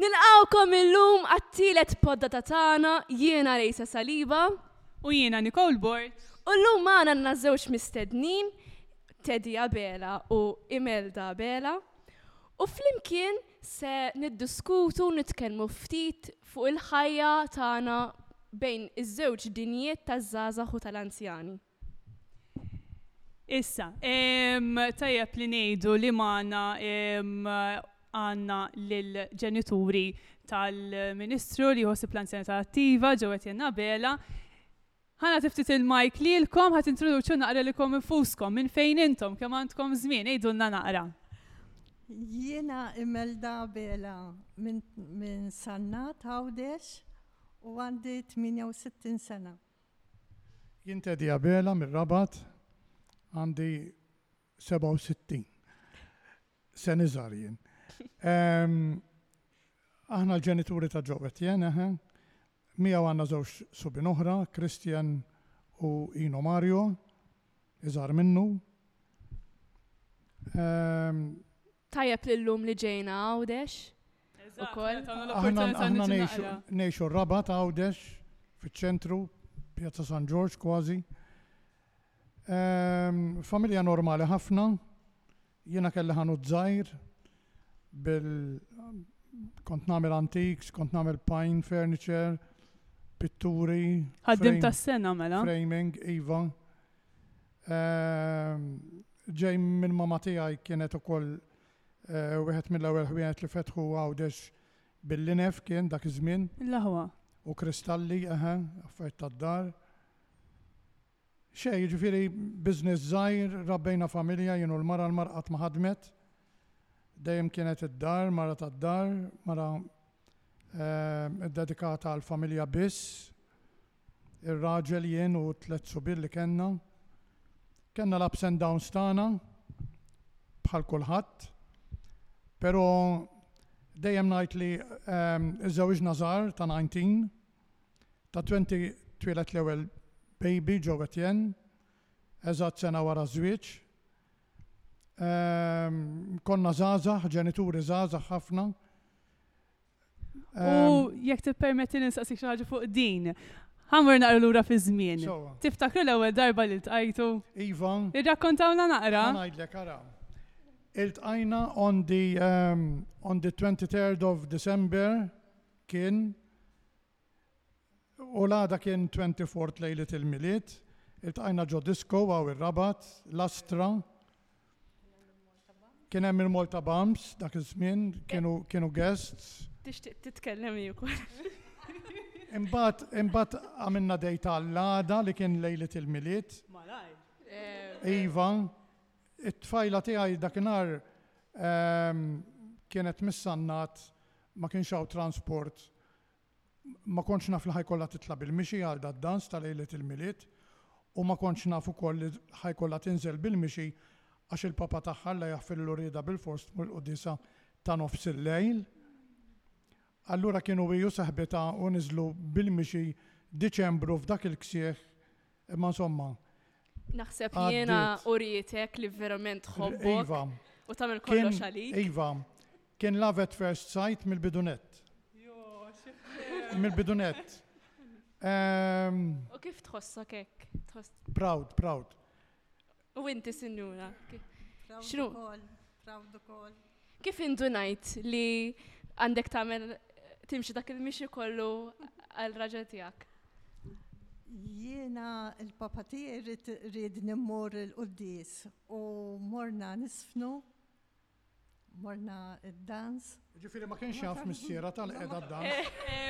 Nilqawkom illum għat-tielet poddata tagħna jiena Rejsa Saliba u jiena Nicole Bort u llum magħna għandna żewġ mistednin Teddy Abela u Imelda Abela u flimkien se niddiskutu nitkellmu ftit fuq il-ħajja tagħna bejn iż-żewġ dinjiet taż-żgħażagħ u tal-anzjani. Issa, tajjeb li ngħidu li magħna għandna lill-ġenituri tal-Ministru li jħossib l-Anzjanità Attiva, ġew qed jenna bela. Ħana tiftit il-majk lilkom ħadd introduċu naqra lilkom infuskom minn fejn intom kemm għandkom żmien għidulna naqra. Jiena Imelda Bela minn Sannat Għawdex u għandi 68 sena. Jien Teddy Abela mir-Rabat, għandi 67. Se niżgħar jien. Aħna l-ġenituri ta' Joe Etienne, eħe. Miegħu għandna żewġ subien oħra, Christian u Ino Mario, iżgħar minnu. Tajjeb li llum li ġejna Għawdex ukoll. Aħna ngħixu r-raba' ta' Għawdex fiċ-ċentru, Pjazza San Ġorġ kważi. Familja normali ħafna, jiena kelli ħanut żgħir bil kont nagħmel antiques, kont nagħmel pine furniture, pitturi. Ħaddim tas-sena mela. Framing, iva. Ġej minn mama tiegħi kienet ukoll wieħed mill-ewwel ħwienet li fetħu Għawdex bil-linef kien dak iż-żmien. L-aħwa. U kristalli, eħe, affarijiet tad-dar. Xejn, jiġifieri business żgħir, rabbejna familja jien u l-mara, l-mara qatt ma ħadmet. Dejjem kienet id-dar, mara tad-dar, mara ddedikata għall-familja biss. ir-raġel, jien u t-tliet subien li kellna. Kellna l-ups and downs tagħna bħal kulħadd, pero' dejjem ngħid li żżewwiġna żgħar ta' nineteen, ta' twenty twieled l-ewwel baby ġo Etienne, eżatt sena wara ż-żwieġ. Konna żgħażagħ, ġenituri żgħażagħ ħafna, U jekk tippermetti li nistaqsik xi ħaġa fuq din. Ħamur naqra lura fi żmien. Tiftakru l-ewwel darba li ltqajtu? Iva. Irrakkontawna naqra. Ngħidlek ara. Iltqajna on the, um, on the 23rd of December kien U l-għada kien 24 lejlet il-Milied, iltqajna ġo disko hawn ir-Rabat, l-Astra. Kien hemm il-Malta Bams dak iż-żmien, kienu kienu guests. Tixtieq titkellem ieħor. Imbagħad imbagħad għamilna dejt għall-għada li kien lejlet il-Milied. Malaj. Iva, it-tfajla tiegħi dakinhar kienet missannat ma kienx hawn transport Ma kontx naf li ħa jkollha titla' bil-mixi għal dad-dans ta' lejlet il-Milied u ma kontx naf ukoll li ħa jkollha tinżel bil-mixi għax il-Papa tagħha, Alla jaħfirlu riedha bilfors tmur il-quddiesa ta' nofs il-lejl. Allura kienu hi u saħbitha u niżlu bil-mixi Diċembru f'dak il-ksieħ Imma insomma. Naħseb li jiena urietek li verament tħobbok. Iva. U tagħmel kollox għalik. Iva. Kien love at first sight mill-bidunet. Mill-bidunet. Ehm, u kif tħossok hekk? Proud, proud. U inti, Sinjura? X'nu? Proud ukoll. Kif indunajt li għandek tagħmel timxi dak il-mixi kollu għal raġel tiegħek? Jiena il-papa tiegħi rrid nimmur il-quddis u morna nisfnu Morna d-dans. Jiġifieri ma kienx jaf missierha tal qiegħda d-dans.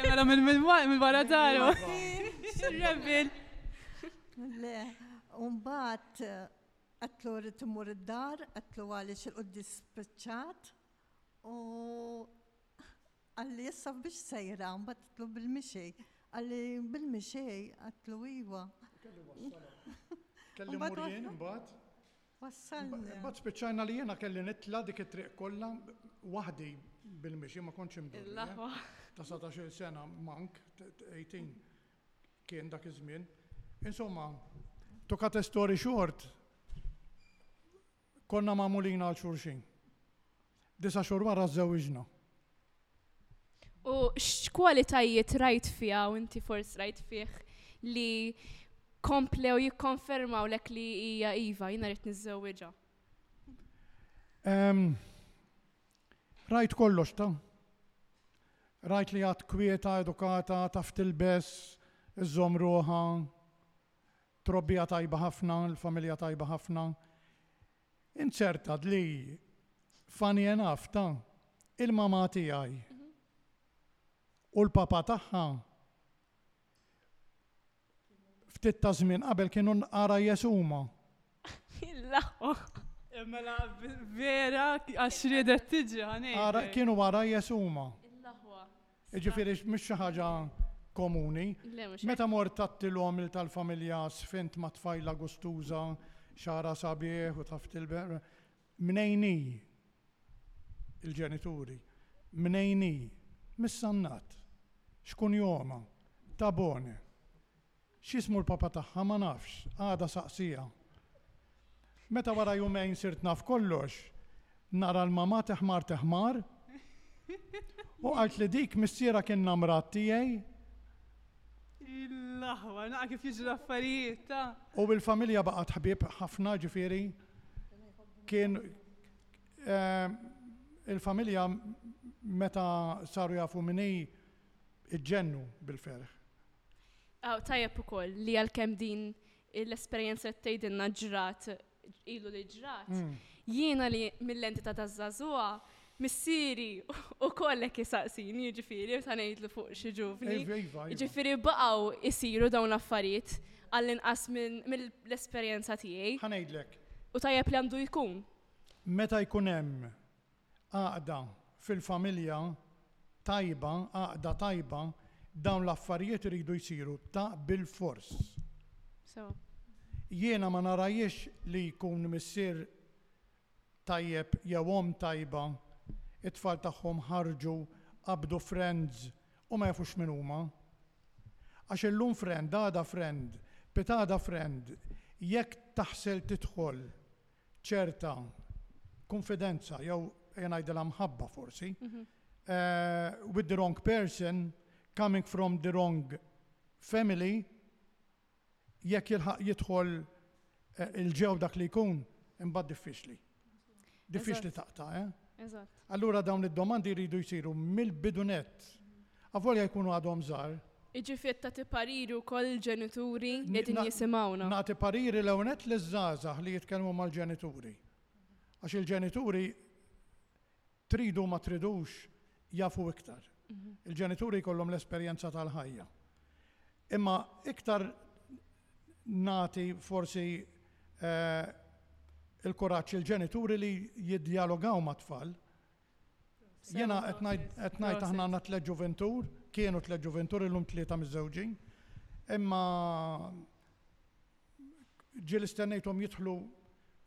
Mela minn wara daru. Rebbiel. Le, u mbagħad qedtlu rrid immur id-dar, qedtlu għaliex il-quddies spiċċat u qalli issa biex sejra, mbagħad titlu bil-mixej. Qalli bil-mixej, għatlu iwa. Kelli murjien imbagħad? wassalna. Imbagħad spiċċajna li jiena kelli nitla' dik it-triq kollha waħdi bil-mixi, ma kontx imdur. Il-laħwa. Ta' satax-il sena mank, eighteen kien dak iż-żmien. Insomma, to cut a story short, konna magħmulin għal xulxin. Disa' xhur wara żżewwiġna. U x'kwalitajiet rajt fiha u inti forsi rajt fih li komplew jikkonfermawlek li hija iva, jiena rrid niżżewwiġha? Rajt kollox ta'. Rajt li għad kwieta, edukata, taf tilbes, iżżomm ruħha, trobbija tajba ħafna, il-familja tajba ħafna. Inzertad li funny enough ta il mamà tiegħi u l papà tagħha ftit ta żmien qabel kienu nqarajes huma. Mela vera għax riedet tiġi ħa ngħidlek. Kienu għarajes huma. Jiġifieri mhix xi ħaġa komuni. Le mhux hekk. Meta mort tgħatti l-għomil tal-familja sfint ma' tfajla gustuża, xagħarha sabiħ u taf tilbes. Mnejn hi? Il-ġenituri. Mnejn hi? Mis-Sannat. X'kunjomha? Tabone. X'ismu l-papa tagħha ma nafx, għada saqsija. Meta wara jumejn sirt naf kollox, nara l-mamà teħmar teħmar u qalt li dik missierha kienha mrat tiegħi. L-aħwa, naqa' kif jiġru l-affarijiet, ta'. U l-familja baqgħet ħbieb ħafna, ġifieri kien il-familja meta saru jafu min hi, iġġennu bil-ferħ. Aw, tajjeb ukoll li għalkemm din l-esperjenza li tgħidilna ġrat ilu li ġrat, mm. jiena li mill-entità ta' żagħżugħa missieri u kollek jisaqsin, jiġifieri, ta' ngħidlu fuq xi ġuvni. Iva, iva, iva. Jiġifieri baqgħu isiru dawn l-affarijiet għall-inqas mill-esperjenza tiegħi. Ħanejdlek. U tajjeb li għandu jkun. Meta jkun hemm Għaqda fil-familja tajba, għaqda tajba, dawn l-affarijiet iridu jsiru ta' bilfors. Sewa. Jiena ma narajiex li jkun missier tajjeb jew omm tajba, it-tfal tagħhom ħarġu, qabdu friends u ma jafux min huma. Għax illum friend, għada friend, pitgħada friend, jekk taħsel tidħol ċerta kunfidenza jew ejja ngħidilha mħabba forsi with the wrong person coming from the wrong family jekk jilħaq jidħol il-ġew dak li jkun imbagħad diffiċli. Diffiċli taqta', eh? Allura dawn id-domandi jridu jsiru mill-bidu nett Avolja jkunu għadhom żgħar. Jiġifieri tagħti pariri wkoll lill-ġenituri li qegħdin jisimgħuna? Nagħti pariri l-ewwel nett liż-żgħażagħ li jitkellmu mal-ġenituri. Għax il-ġenituri tridu ma tridux jafu iktar. Il-ġenituri jkollhom l-esperjenza tal-ħajja. Imma iktar nagħti forsi l-kuraġġ lill-ġenituri li jiddjalogaw mat-tfal. Jiena qed ngħid, qed ngħid aħna għandna tliet ġuvintur, kienu tliet ġuvintur, illum tlieta miżżewġin. Imma ġieli stennejthom jidħlu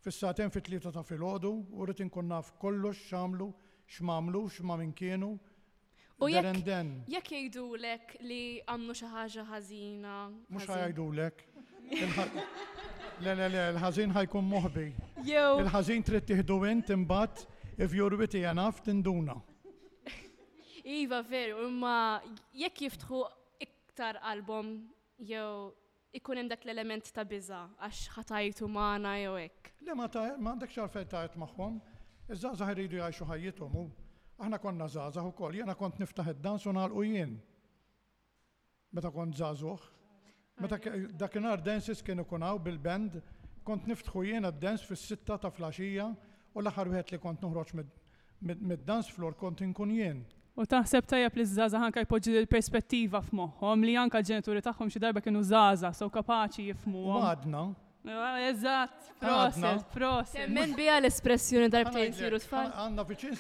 fis-sagħtejn fit-tlieta ta' filgħodu u rrid inkun naf kollox x'għamlu, x'm'għamlux, ma' min kienu, U There jekk and then. jekk jgħidulek li għamlu xi ħaġa ħażina. Mhux ħażin- ħajajdulek. Il-ħa- Le, le, le, il-ħażin ħajkun moħbi. Jew Il-ħażin trid tieħdu int imbagħad if you're witty enough tinduna. iva veru, imma jekk jiftħu iktar qalbhom jew Ikun hemm dak l-element ta' biża' għax ħa tgħajtu magħna jew hekk. Le ma għandekx għalfejn tgħajjat magħhom. Iż-żgħażagħ iridu jgħixu ħajjithom u aħna konna żgħażagħ ukoll. Jiena kont niftaħ id-dans u nagħlqu jien meta kont żagħżugħ. Meta dakinhar dances kien ikun hawn bil-band, kont niftħu jiena d-dance fis-sitta ta' flaxija u l-aħħar wieħed li kont noħroġ Mid-dance floor kont inkun jien. U taħseb tajjeb li ż-żgħażagħ anke jpoġġu dil-perspettiva f'moħħhom li anke l-ġenituri tagħhom xi darba kienu żgħażagħ so kapaċi jifhmuhom. U għadna. Eżatt, proset, proset. Temmen biha l-espressjoni darbtejn isiru tfal? Għandna viċin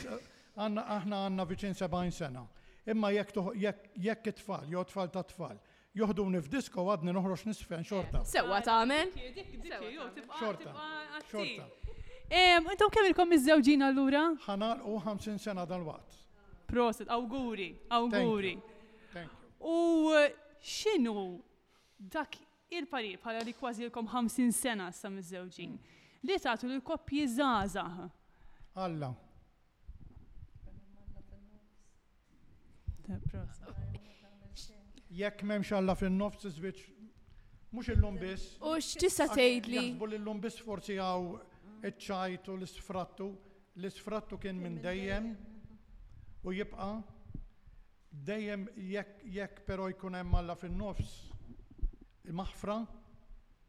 aħna għandna viċin 70 sena. Imma jekk it-tfal jew tfal tat-tfal Joħduni f'disko u għadni noħroġ niżfen xorta. Sewwa tagħmel. Xorta. Xorta. Intom kemm ilkom miżżewġin allura? Ħa nagħlqu 50 sena dalwaqt. Prosit, awguri, awguri. U x'inhu dak il-parir bħala li kważi lkom 50 sena sa miżżewġin li tagħtu lil koppji żgħażagħ? Alla. Jekk m'hemmx Alla fin-nofs iż-żwieġ mhux illum biss. U x'tista' tgħidli? Jaħsbu li llum biss forsi hawn iċ-ċajt u l-isfrattu. L-isfrattu kien minn dejjem u jibqa'. Dejjem jekk però jkun hemm Alla fin-nofs, il-maħfra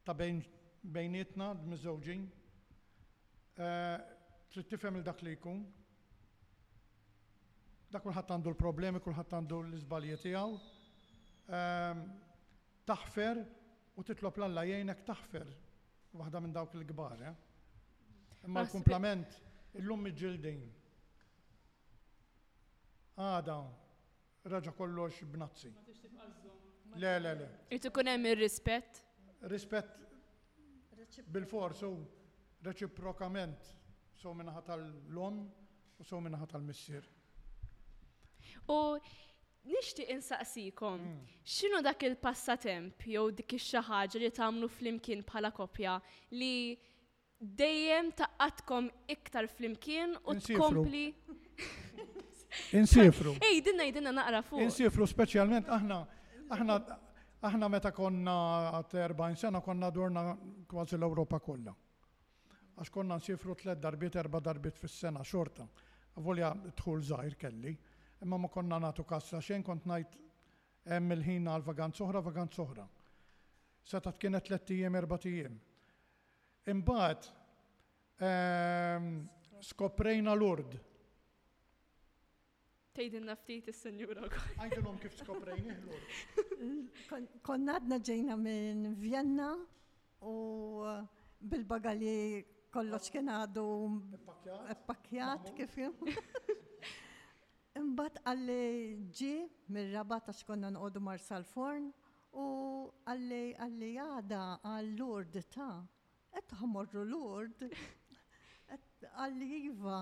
ta' bejnietna miż-żewġin. Trid tifhem 'il dak li jkun. Da kulħadd għandu l-problemi, kulħadd għandu l-iżbalji tiegħu. Ehm, taħfer u titlob l-Alla jgħinek taħfer waħda minn dawk il-kbar, eh? Imma l-kumplament, illum miġġildin. Għada, Raġa kollox b'nazzi. Ma tridx tibqa' żżomm ma' Le, le, le. Irid ikun hemm ir-rispett. Rispett bil-fors u reċiprokament sew min-naħa tal-omm u sew min-naħa tal-missier. U nixtieq insaqsikom, x'inhu dak il-passatemp jew dik ix-xi ħaġa li tagħmlu flimkien bħala koppja li dejjem taqqatkom iktar flimkien u tkompli. Insifru. Ej, din ngħidilna naqra fuq. Insifru speċjalment aħna aħna aħna meta konna 40 sena konna durna kważi l-Ewropa kollha. Għax konna nsifru tliet darbiet erba' darbiet fis-sena xorta. Volja dħul żgħir kelli, imma ma konna nagħtu kassa xejn kont ngħid hemm il-ħin għal vaganz oħra, vaganz oħra. Seta' kienet tliet ijiem erba' ijiem. Imbagħad skoprejna Lourdes. Tgħidilna ftit is-Sinjura wkoll. Għidilhom kif skoprejnih Lourdes. Konna għadna ġejna minn Vjenna u bil-bagalji kollox kien għadu ppakkjat kif Imbagħad qalli ġi mir-raba ta' xkonna nqogħdu Marsalforn U għalli għalli għada għal Lurd ta, qed ħmorru Lurd? Għalli iva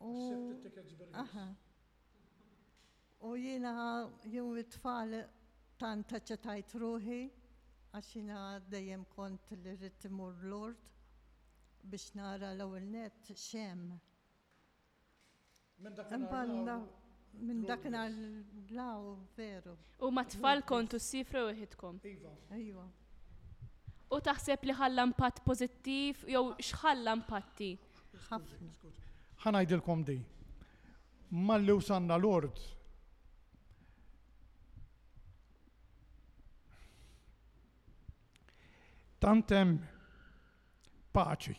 u. Ħsibt it-tickets bil-ris. U jiena jew it-tfal tant eċċitajt ruħi għax jiena dejjem kont li rrid immur Lurd biex nara l-ewwel nett x'hemm. Mballa minn dakinhar law veru. U ma tfal kontu s-sifra u jħidkom. Iva. Iva. U taħseb li ħalla impatt pożittiv jew x'ħalla impatti? Ħafna. Ħanajdilkom di. Malli wsanna l-ord, tantem paċi.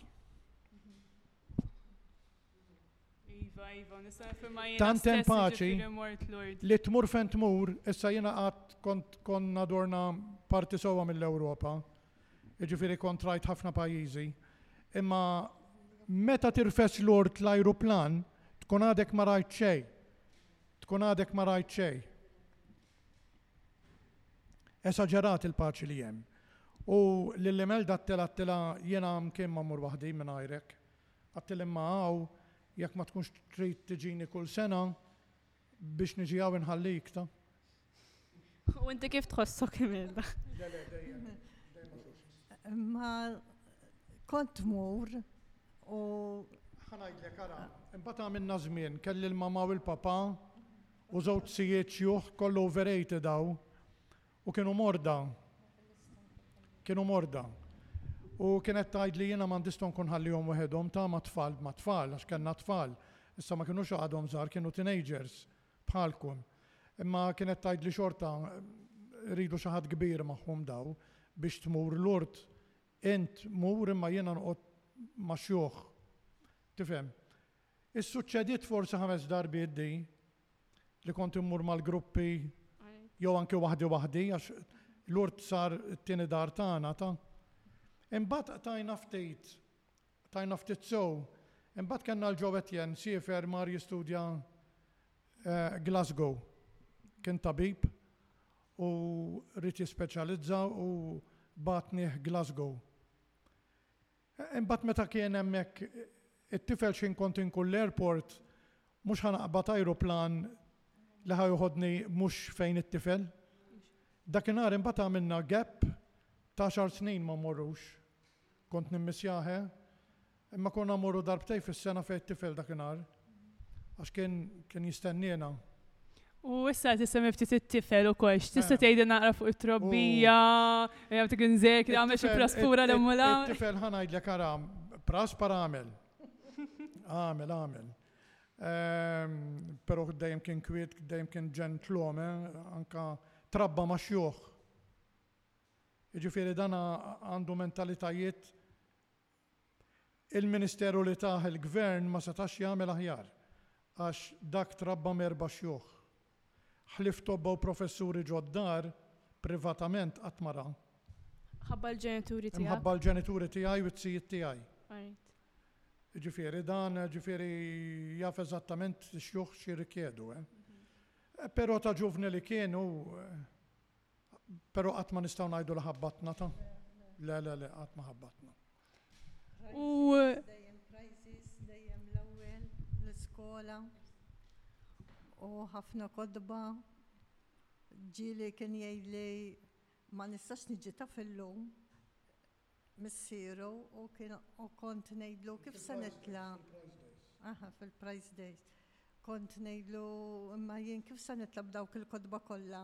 Tant hemm paċi li tmur fejn tmur, issa jiena qatt kont kont nadorna parti sewwa mill-Ewropa, jiġifieri kont rajt ħafna pajjiżi, imma meta tirfes l-art l-ajruplan tkun għadek ma rajt xejn, tkun għadek ma rajt xejn. Esaġerat il-paċi li hemm. U lil Imelda għattilha għattilha jiena mkien ma mmur waħdi mingħajrek, Għadtli imma hawn, jekk ma tkunx trid tiġini kull sena, biex niġi hawn inħallik, ta? U inti kif tħossok Imelda? Le, le, dejjem, dejjem ma tgħidx. Imma kont tmur u. Ħa ngħidlek, ara, imbagħad għamilna żmien, kelli l-mamà u l-papà u żewġ sijiet xjuħ, kollha overrated hawn, U kienu morda. Kienu morda. U kienet tgħidli jiena m'għandix tonqu nħallihom weħedhom ta' ma' tfal ma' tfal għax kellna tfal. Issa ma kienux għadhom żgħar kienu teenagers bħalkom. Imma kienet tgħidli xorta iridu xi ħadd kbir magħhom daw biex tmur Lourdes. Int mur imma jiena noqgħod ma' xjuħ. Tifhem? Issuċċediet forsi ħames darbiet di. li kont immur mal-gruppi jew anki waħdi waħdi għax Lourdes sar it-tieni dar tagħna ta'. Imbagħad qtajna ftit, qtajna ftit sew, imbagħad kellna l-Joe Etienne siefer mar jistudja Glasgow. Kien tabib u ried jispeċjalizza u bagħatnieh Glasgow. Imbagħad meta kien hemmhekk it-tifel x'ħin kont inkun l-airport mhux ħa naqbad ajruplan li ħa joħodni mhux fejn it-tifel. Dakinhar imbagħad għamilna gap ta' għaxar snin ma mmorrux. Kont nimmissjahe, imma konna mmorru darbtejn fis-sena fejn it-tifel dakinhar. Għax kien, kien jistenniena. U issa qed issemmi ftit it-tifel ukoll, x'tista' eh. tgħidli naqra fuq it-trobbija, jagħtik inżejk li għamel xi praspura l mula. Tifel ħa ngħidlek ara praspar għamel. Għamel, għamel. Ehm, però dejjem kien kwiet, dejjem kien ġentlome, eh, anka trabba ma' xjuħ. Jiġifieri dan għandu mentalitajiet Il-ministeru li tah il-Gvern ma setax jagħmel aħjar għax dak trabba m'erba' xjuħ. Ħlief tobba u professuri ġod-dar, privatament qatt ma ra. Mħabba l-ġenituri tiegħek. Imħabba l-ġenituri tiegħi u t-tzijiet tiegħi. Għariet. Jiġifieri dan, jiġifieri jaf eżattament ix-xjuħ x'jirrikjedu, eh. Però ta' ġuvni li kien hu, Pero qatt ma nistgħu ngħidu li ħabbatna ta. Le, le, le, qatt ma ħabbatna. U dejjem prizes, dejjem l-ewwel, l-iskola u ħafna kodba. Ġieli kien jgħidli ma nistax niġi taf illum missieru u kien u kont ngħidlu kif se nitla' aha fil-price days. Kont ngħidlu imma jien kif se nitla' b'dawk il-kotba kollha.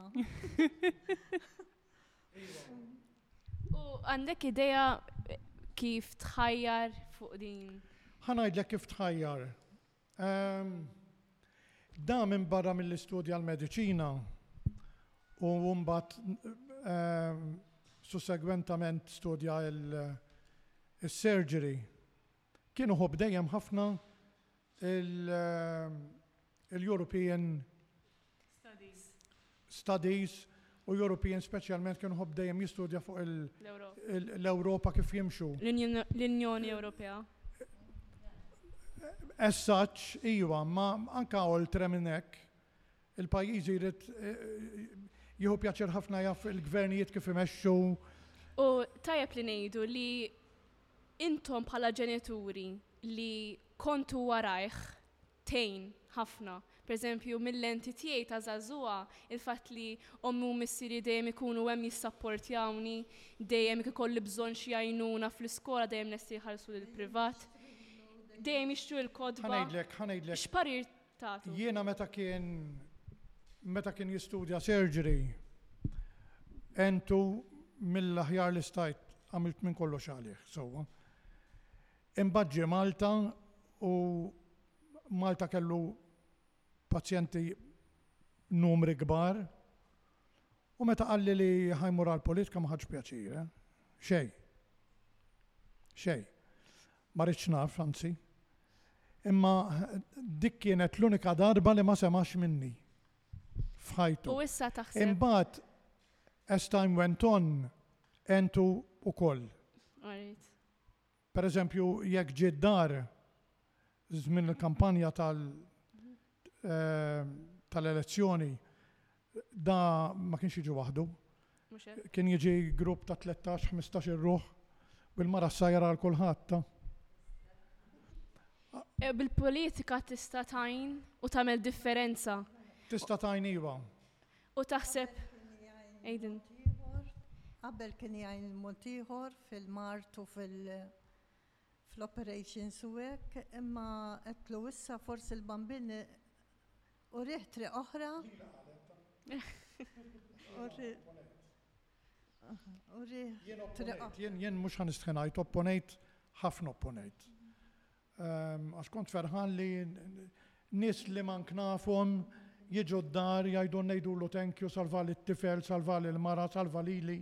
U għandek idea kif tħajjar fuq din? Ħa ngħidlek kif tħajjar. Da minbarra milli studja l-mediċina u mbagħad sussegwentament studja l-surgery, kien iħobb dejjem ħafna l-European Studies u European speċjalment kien iħobb dejjem jistudja fuq l-Ewropa kif jimxu. L-Unjoni Ewropea. As such, iva, imma anke oltre minn hekk, il-pajjiżi jrid jieħu pjaċir ħafna jaf il-gvernijiet kif imexxu. U tajjeb li ngħidu li intom bħala ġenituri li kontu warajh tgħin ħafna. Pereżempju, mil-lenti tiegħi ta' żagħżugħa, il-fatt li ommi u missieri dejjem ikunu hemm jissapportjawni, dejjem jekk ikolli bżonn xi għajnuna fl-iskola dejjem lesti jħallsu lil privat, dejjem jixtru l-kotba. Ħa ngħidlek, ħa ngħidlek. X'parir tagħtu? Jiena meta kien meta kien jistudja surgery, għentu mill-aħjar li stajt, għamilt minn kollox għalih sewwa. Imbagħad ġie Malta u Malta kellu pazjenti numri kbar u meta qalli li ħa jmur għall-politika ma ħadx pjaċir, eh. Xejn. Xejn. Ma ridtx naf, anzi. Imma dik kienet l-unika darba li ma semax minni f'ħajtu. U issa taħseb. Imbagħad as time went on entu ukoll. Għarit. Per eżempju, jekk ġie d-dar żmien il-kampanja tal tal-elezzjoni, da ma kienx jiġi waħdu. Mhux hekk? Kien jiġi grupp ta' tlettax, ħmistax ir-ruħ, bil-mara s-sajra għal kulħadd. E, bil-politika tista' tgħin u tagħmel differenza. Tista' tgħin iva. U taħseb, Aidan? Qabel kien jgħin mod ieħor fil-mard u fl-operations u hekk, imma għedtlu issa forsi l-bambin urih triq oħra. Jien mhux ħa nistħi ngħid opponejt ħafna opponejt. Għax kont ferħan li nies li ma nknafhom jiġu d-dar jgħidulna ngħidulu thank you, salvali t-tifel, salvali l-mara, salva lili.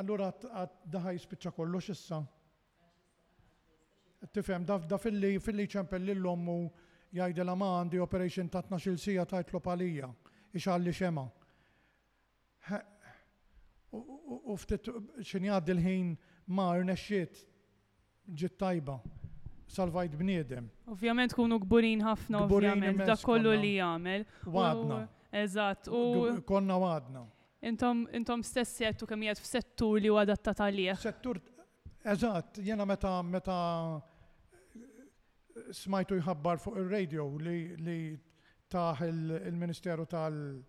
Allura għad da ħa jispiċċa kollox issa. Tifhem, da filli filli jċempel lil ommu jgħidilha ma għandi operation ta' tnax-il siegħa tgħid lob għalija, ixgħalli xemgħa. U ftit x'ħin jgħaddi l-ħin ma rnexxiet, ġiet tajba, salvajt bniedem. Ovvjament kunu kburin ħafna ovvjament b'dak kollu li għamel. Wagħadna. Eżatt. Konna wagħadna. Intom stess għedtu kemm qiegħed f'settur li hu adattat għalih. Settur, eżatt, jiena meta meta smajtu jħabbar fuq ir-radio li tah il-Ministeru tal-.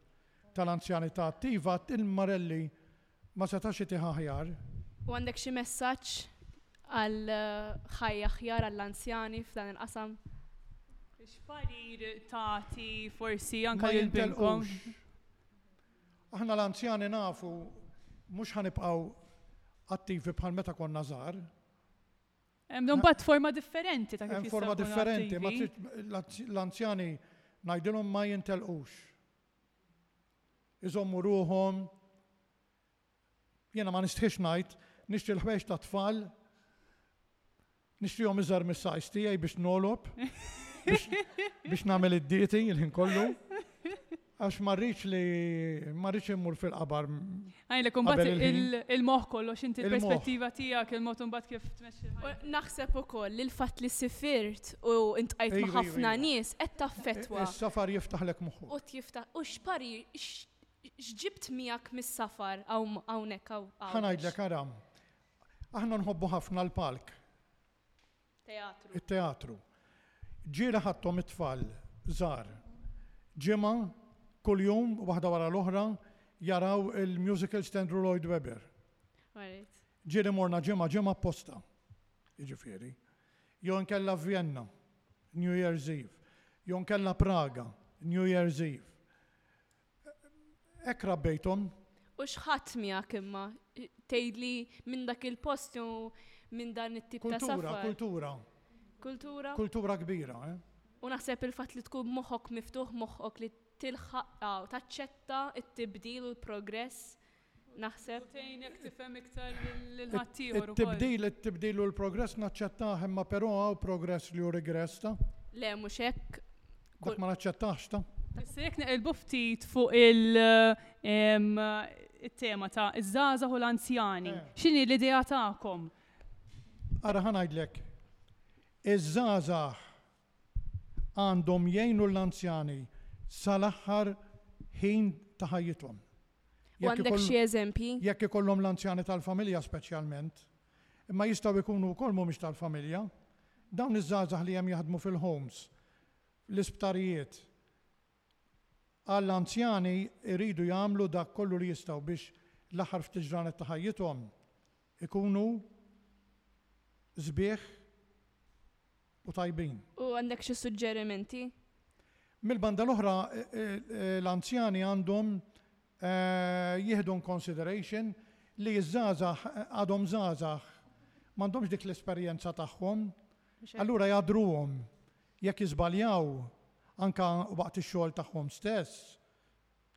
tal-anzjanità attiva, il-marelli ma setax itih aħjar. U għandek xi messaġġ għal ħajja aħjar għall-anzjani f'dan il-qasam? X'parir tagħti forsi anke lil binkom? Ma jintelqux. Aħna l-anzjani nafu mhux ħa nibqgħu attivi bħal meta konna żgħar. Hemm imbagħad forma differenti ta' kif jistgħu jkunu attivi. Hemm forma differenti, ma tridx l-anzjani ngħidilhom ma jintelqux. iżommu ruħhom, jiena ma nistħix ngħid, nixtri l-ħwejjeġ tat-tfal, nixtrihom iżgħar mis-size tiegħi biex ngħolob, biex nagħmel id-dieti l-ħin kollu, għax ma rridx li, ma rridx immur fil-qabar. Għajlek, un bat il-moħ kollox, inti l-perspettiva tijak, il-mot un bat kif tmexxi. Naħseb u koll li l-fat li sifirt u intqajt ma' ħafna nis, qed taffetwa. Is-safar jiftaħlek moħħu. U tjiftaħ, u xpari, xġibt miegħek mis-safar hawnhekk hawn. Ħanajdlek aram. Aħna nħobbu ħafna l-palk. it-teatru. Ġieli ħadthom it-tfal żgħar ġimgħa kuljum waħda wara l-oħra jaraw il-musicals t'Andrew Lloyd Webber. Ġieli morna ġimgħa ġimgħa apposta, jiġifieri. Jew inkella Vjenna, New Year's Eve. Jew inkella Praga, New Year's Eve. Hekk rabbejthom. U x'ħadt miegħek imma? Tgħidli minn dak il-post jew minn dan it-tip ta' safar? Kultura, kultura. Kultura kbira, eh. U naħseb il-fatt li tkun moħħok miftuħ, moħħok li tilħaq u taċċetta t-tibdil u l-progress. naħseb. U tgħinek tifhem iktar lil ħaddieħor ukoll. It-tibdil, it-tibdil u l-progress naċċettah imma però hawn progress li hu regress ta? Le mhux hekk. Dak ma naċċettahx ta? Issa jekk niqilbu ftit fuq il, it-tema ta' iż-żgħażagħ u l-anzjani. X'inhi l-idea tagħkom? Ara ħa ngħidlek. Iż-żgħażagħ għandhom jgħinu l-anzjani sal-aħħar ħin ta' ħajjithom. U għandek xi eżempji? Jekk ikollhom l-anzjani tal-familja speċjalment, imma jistgħu jkunu wkoll mhumiex tal-familja, dawn iż-żgħażagħ li hemm jaħdmu fil-homes, l-isptarijiet għall-anzjani jridu jagħmlu dak kollu li jistgħu biex l-aħħar ftit ġranet ta' ħajjithom ikunu sbieħ, u tajbin. U għandek xi suġġerimenti? Mill-banda l-oħra, l-anzjani għandhom jieħdu in consideration li ż-żgħażagħ għadhom żgħażagħ, m'għandhomx dik l-esperjenza tagħhom, allura jgħaddruhom. Jekk jiżbaljaw, anke waqt ix-xogħol tagħhom stess,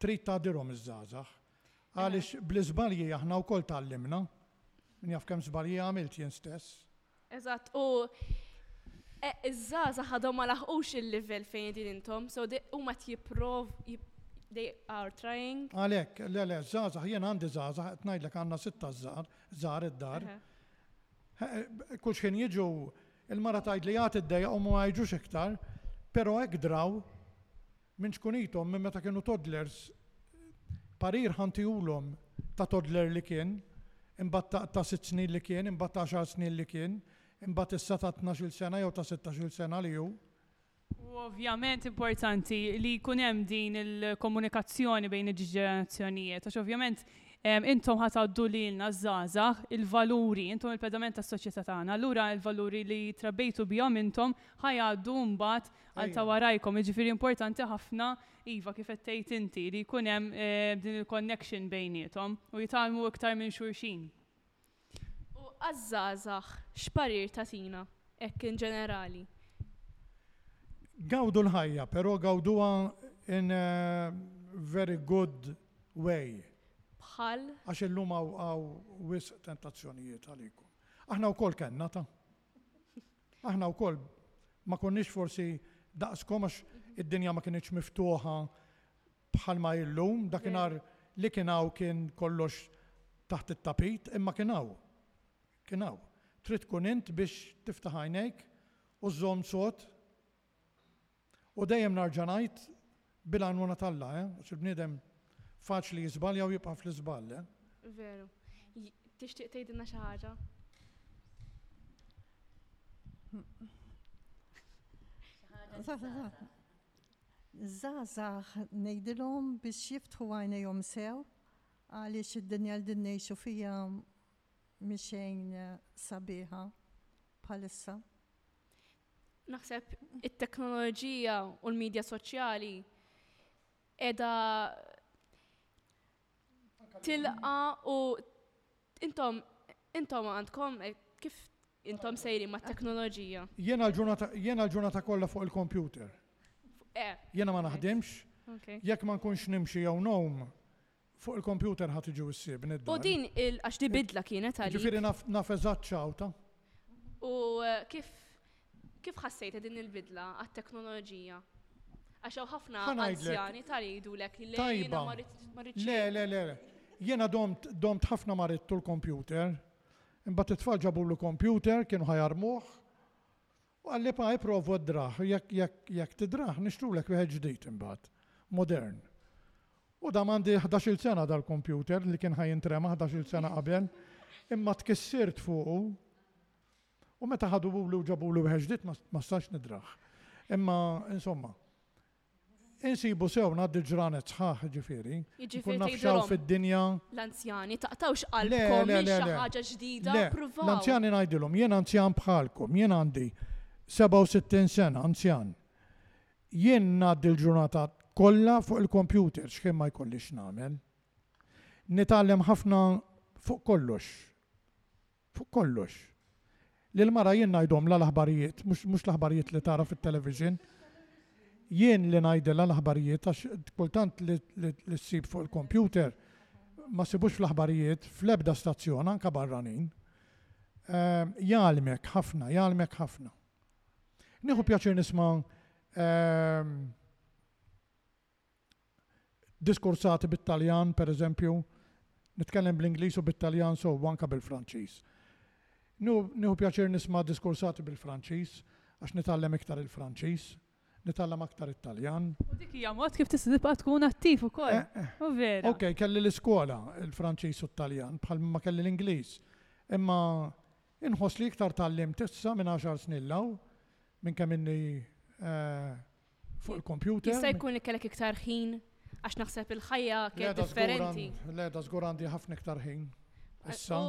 Trid tagħdirhom iż-żgħażagħ. Għaliex bl-iżbalji aħna wkoll tgħallimna. Min jaf kemm żbalji għamilt jien stess. Eżatt, u iż-żgħażagħ għadhom ma laħqux il-livell fejn qegħdin intom, so huma qed jipprov, they are trying. Għalhekk, le le, żgħażagħ, jien għandi żgħażagħ, qed ngħidlek għandna sitta żgħar, żgħar id-dar. Kull xħin jiġu, il-mara tgħidli għad iddejjaqhom u ma jiġux iktar, però hekk draw, Minn ċkunithom, minn meta kienu toddlers, parir ħa ntihulhom ta' toddler li kien, imbagħad ta' ta' sitt snin li kien, imbagħad ta' għaxar snin li kien, imbagħad issa ta' tnax-il sena jew ta' sittax-il sena li hu. U ovvjament importanti li jkun hemm din il-komunikazzjoni bejn il-ġġenerazzjonijiet għax ovvjament intom ħa tgħaddu lilna ż-żgħażagħ il-valuri, intom il-pedament tas-soċjetà tagħna, allura l-valuri li trabbejtu bihom intom ħa jgħaddu mbagħad għal ta' warajkom, jiġifieri importanti ħafna, iva kif qed tgħid inti, li jkun hemm eh, din il-connection bejniethom u jitgħallmu iktar minn xulxin. U għaż-żgħażagħ x'parir tagħtina hekk in ġenerali? Gawdu l-ħajja, però gawduha in a very good way. Bħal? Għax illum hawn wisq tentazzjonijiet għalikom. Aħna wkoll kellna ta' Aħna wkoll ma konniex forsi daqskom għax id-dinja ma kinitx miftuħa bħalma hi llum. Dakinhar li kien hawn kien kollox taħt it-tapit, imma kien hawn. Kien hawn. Trid tkun int biex tiftaħ għajnejk u żżomm sod U dejjem narġa' ngħid, bil-għajnuna t'Alla, eh, għax il-bniedem faċli jiżbalja u jibqa' fl-iżball, eh. Veru. Tixtieq tgħidilna xi ħaġa? Żgħażagħ ngħidilhom biex jiftħu għajnejhom sew għaliex id-dinja li qegħdin ngħixu fiha mhi xejn sabiħa bħalissa. Naħseb it-teknoloġija u l-medja soċjali edha tilqa u intom intom għandkom eh, kif intom sejri ma' teknoloġija. Jena l-ġurnata kollha fuq il-kompjuter. Eh. Jena ma naħdimx. Jekk ma nkunx nimxi jew nom, Fuq il-kompjuter ħa tiġi u ssir, bniet dar. U din il, għax di bidla kienet għalik. Jiġifieri naf, naf eżatt x'għawdha. U kif, kif ħassejtha din il-bidla għat-teknoloġija? Għax hawn ħafna anzjani tali jgħidulek li le jiena ma rridx, ma rridx. Le, le, le, le. Jiena domt, domt ħafna ma ridt u l-kompjuter. Imbagħad it-tfal ġabulu kompjuter, kienu ħa jarmuh. U qal li, Pa, ipprova ddrah, u jekk, jekk, jekk tidrah, nixtrulek wieħed ġdid imbagħad, modern. U dam għandi ħdax-il sena dal-kompjuter li kien ħa jintrema ħdax-il sena qabel, imma tkissirt fuqu, u meta ħaduli u ġabuli wieħed ġdid ma, ma stax nidrah. Imma, insomma, Insibu sew, ngħaddi l-ġranet sħaħ, jiġifieri. Jiġifieri tgħidilhom, l-anzjani, taqtgħux qalbkom, mhix xi ħaġa ġdida, ippruvaw. Le, le, le. Le, l-anzjani ngħidilhom, jien anzjan bħalkom, jien għandi 67 sena, anzjan. Jien ngħaddi l-ġurnata kollha fuq il-kompjuter, x'ħin ma jkollix nagħmel. Nitgħallem ħafna fuq kollox. Fuq kollox. Lill-mara jien ngħidhomlha l-aħbarijiet, mhux, mhux l-aħbarijiet li tara fit-television. Jien li ngħidilha l-aħbarijiet għax kultant li, li, li ssib fuq il-kompjuter ma ssibux fl-aħbarijiet fl-ebda stazzjon anke barranin. Ehm, jgħallmek ħafna, jgħallmek ħafna. Nieħu pjaċir nisma' ehm, diskursati bit-Taljan, per eżempju, nitkellem bl-Ingliż u bit-Taljan sewwa anke bil-Franċiż. Nieħu pjaċir nisma' diskursati bil-Franċiż għax nitgħallem iktar il-Franċiż, nitgħallem aktar it-Taljan. U dik hija mod kif tista' tibqa' tkun attiv ukoll. Eh, eh. U vera. Ok, kelli l-iskola il-Franċiż u t-Taljan bħal ma kelli l-Ingliż. Imma inħoss li iktar tgħallimt issa minn għaxar snin law minn kemm inni eh, Fuq il-kompjuter. Jista' jkun li kellek iktar ħin għax naħseb il-ħajja kienet differenti. Le, da żgur għandi ħafna iktar ħin. Issa.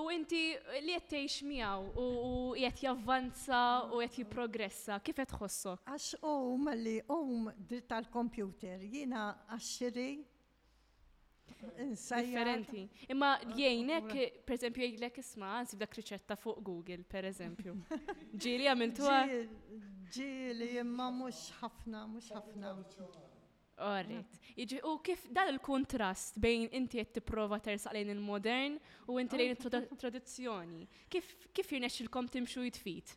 U inti li qed tgħix miegħu u qed javvanza u qed jipprogressa, kif qed tħossok? Għax hum li hum dritt tal-kompjuter, jiena għax-xiri differenti. Imma jgħinek, per eżempju, jgħidlek isma, għansi dak riċetta fuq Google, per eżempju. Ġili għamiltu Ġili, imma mux ħafna, mux ħafna. Orrit. Iġi, u kif dan il-kontrast bejn inti qed tipprova tersaq lejn il-modern u inti lejn il-tradizzjoni? Kif jirnexxilkom timxu jitfit?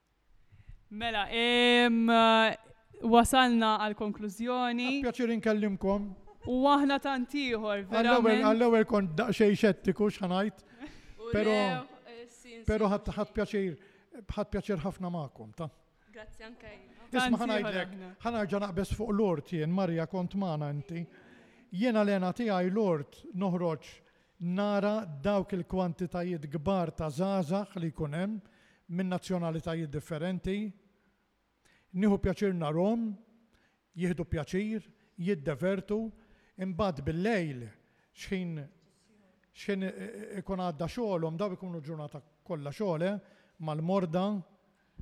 Mela, wasalna għall-konklużjoni. Ta' pjaċir inkellimkom. U aħna tant ieħor, verament. Għall-ewwel kont daqsxejn xettiku x'ħa ngħid, però però ħadt ħadt pjaċir ħadt pjaċir ħafna magħkom, ta'. Grazzi anke jien. Isma' ħa ngħidlek, ħa nerġa' naqbeż fuq l-ort jien, Marija kont magħna inti. Jiena l-hena tiegħi l-ort noħroġ Nara dawk il-kwantitajiet kbar ta' żgħażagħ li jkun hemm, minn nazzjonalitajiet differenti. Nieħu pjaċir narhom, jieħdu pjaċir, jiddevertu, imbagħad bil-lejl x'ħin x'ħin ikun għadda xogħolhom, dawn ikunu l-ġurnata kollha xogħol, eh, mal-morda.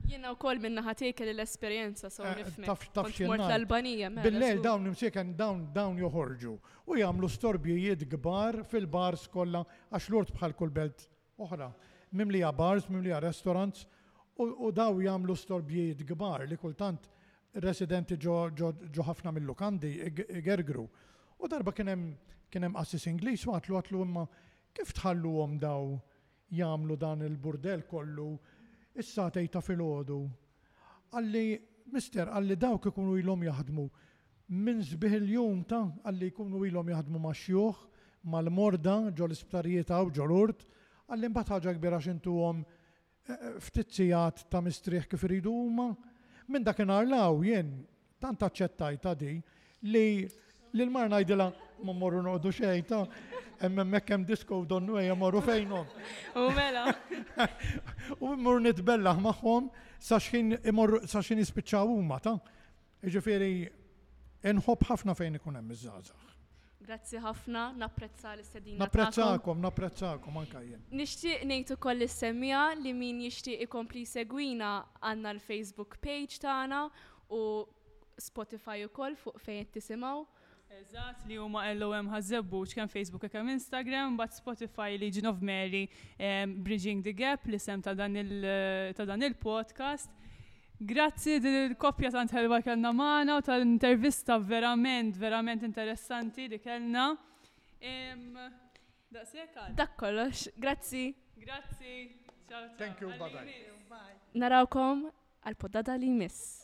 Jiena wkoll minn naħa tiegħi kelli l-esperjenza so nifhmek. Taf taf Kont mort x'ingħid? l-Albanija mela. Bil-lejl żgur. dawn l-imsieken dawn dawn joħorġu u jagħmlu storbjijiet kbar fil-bars kollha għax Lourdes bħal kull belt oħra mimlija bars, mimlija restaurants u u dawn jagħmlu storbjijiet kbar li kultant residenti ġo ġo ġo ħafna mil-lukandi ig igergru. U darba kien hemm kien hemm qassis Ingliż u għatlu għatlu imma kif tħalluhom dawn jagħmlu dan il-burdell kollu is-sagħtej ta' filgħodu. Qalli, Mister, qalli dawk ikunu ilhom jaħdmu minn sbieħ il-jum ta', qalli jkunu ilhom jaħdmu max-xjuħ, mal-morda, ġol-isptarijiet hawn ġo Lourdes, qalli mbagħad ħaġa kbira għax intuhom ftit sigħat ta' mistrieħ kif iridu huma. Minn dakinhar 'l hawn jien Tant aċċettajtha di li lil mar ngħidilha ma mmorru noqogħdu xejn ta' hemm hemmhekk hemm disko u donnu ejja morru fejnhom. U mela. U mmur nitbellaħ magħhom sa xħin imorru sa xħin jispiċċaw huma ta'. Jiġifieri inħobb ħafna fejn ikun hemm iż-żgħażagħ. Grazzi ħafna, napprezza l-istedina tagħkom. Napprezzakom, napprezzakom anke jien. Nixtieq ngħid ukoll lis-semmiegħa li min jixtieq ikompli jsegwina għandna l-Facebook page tagħna u Spotify ukoll fuq fejn qed tisimgħu. Eżatt, li huma LOM Hażebbuġ kemm Facebook u kemm Instagram, imbagħad Spotify Legion of Mary Bridging the Gap l-isem ta' dan il-podcast. Grazzi din il-koppja tant ħelwa kellna magħna u tal-intervista verament, verament interessanti li kellna. Daqshekk għal. Dak kollox. Grazzi. Grazzi. Ciao, ciao. Thank you, bye bye. Narawkom għal poddata li jmiss.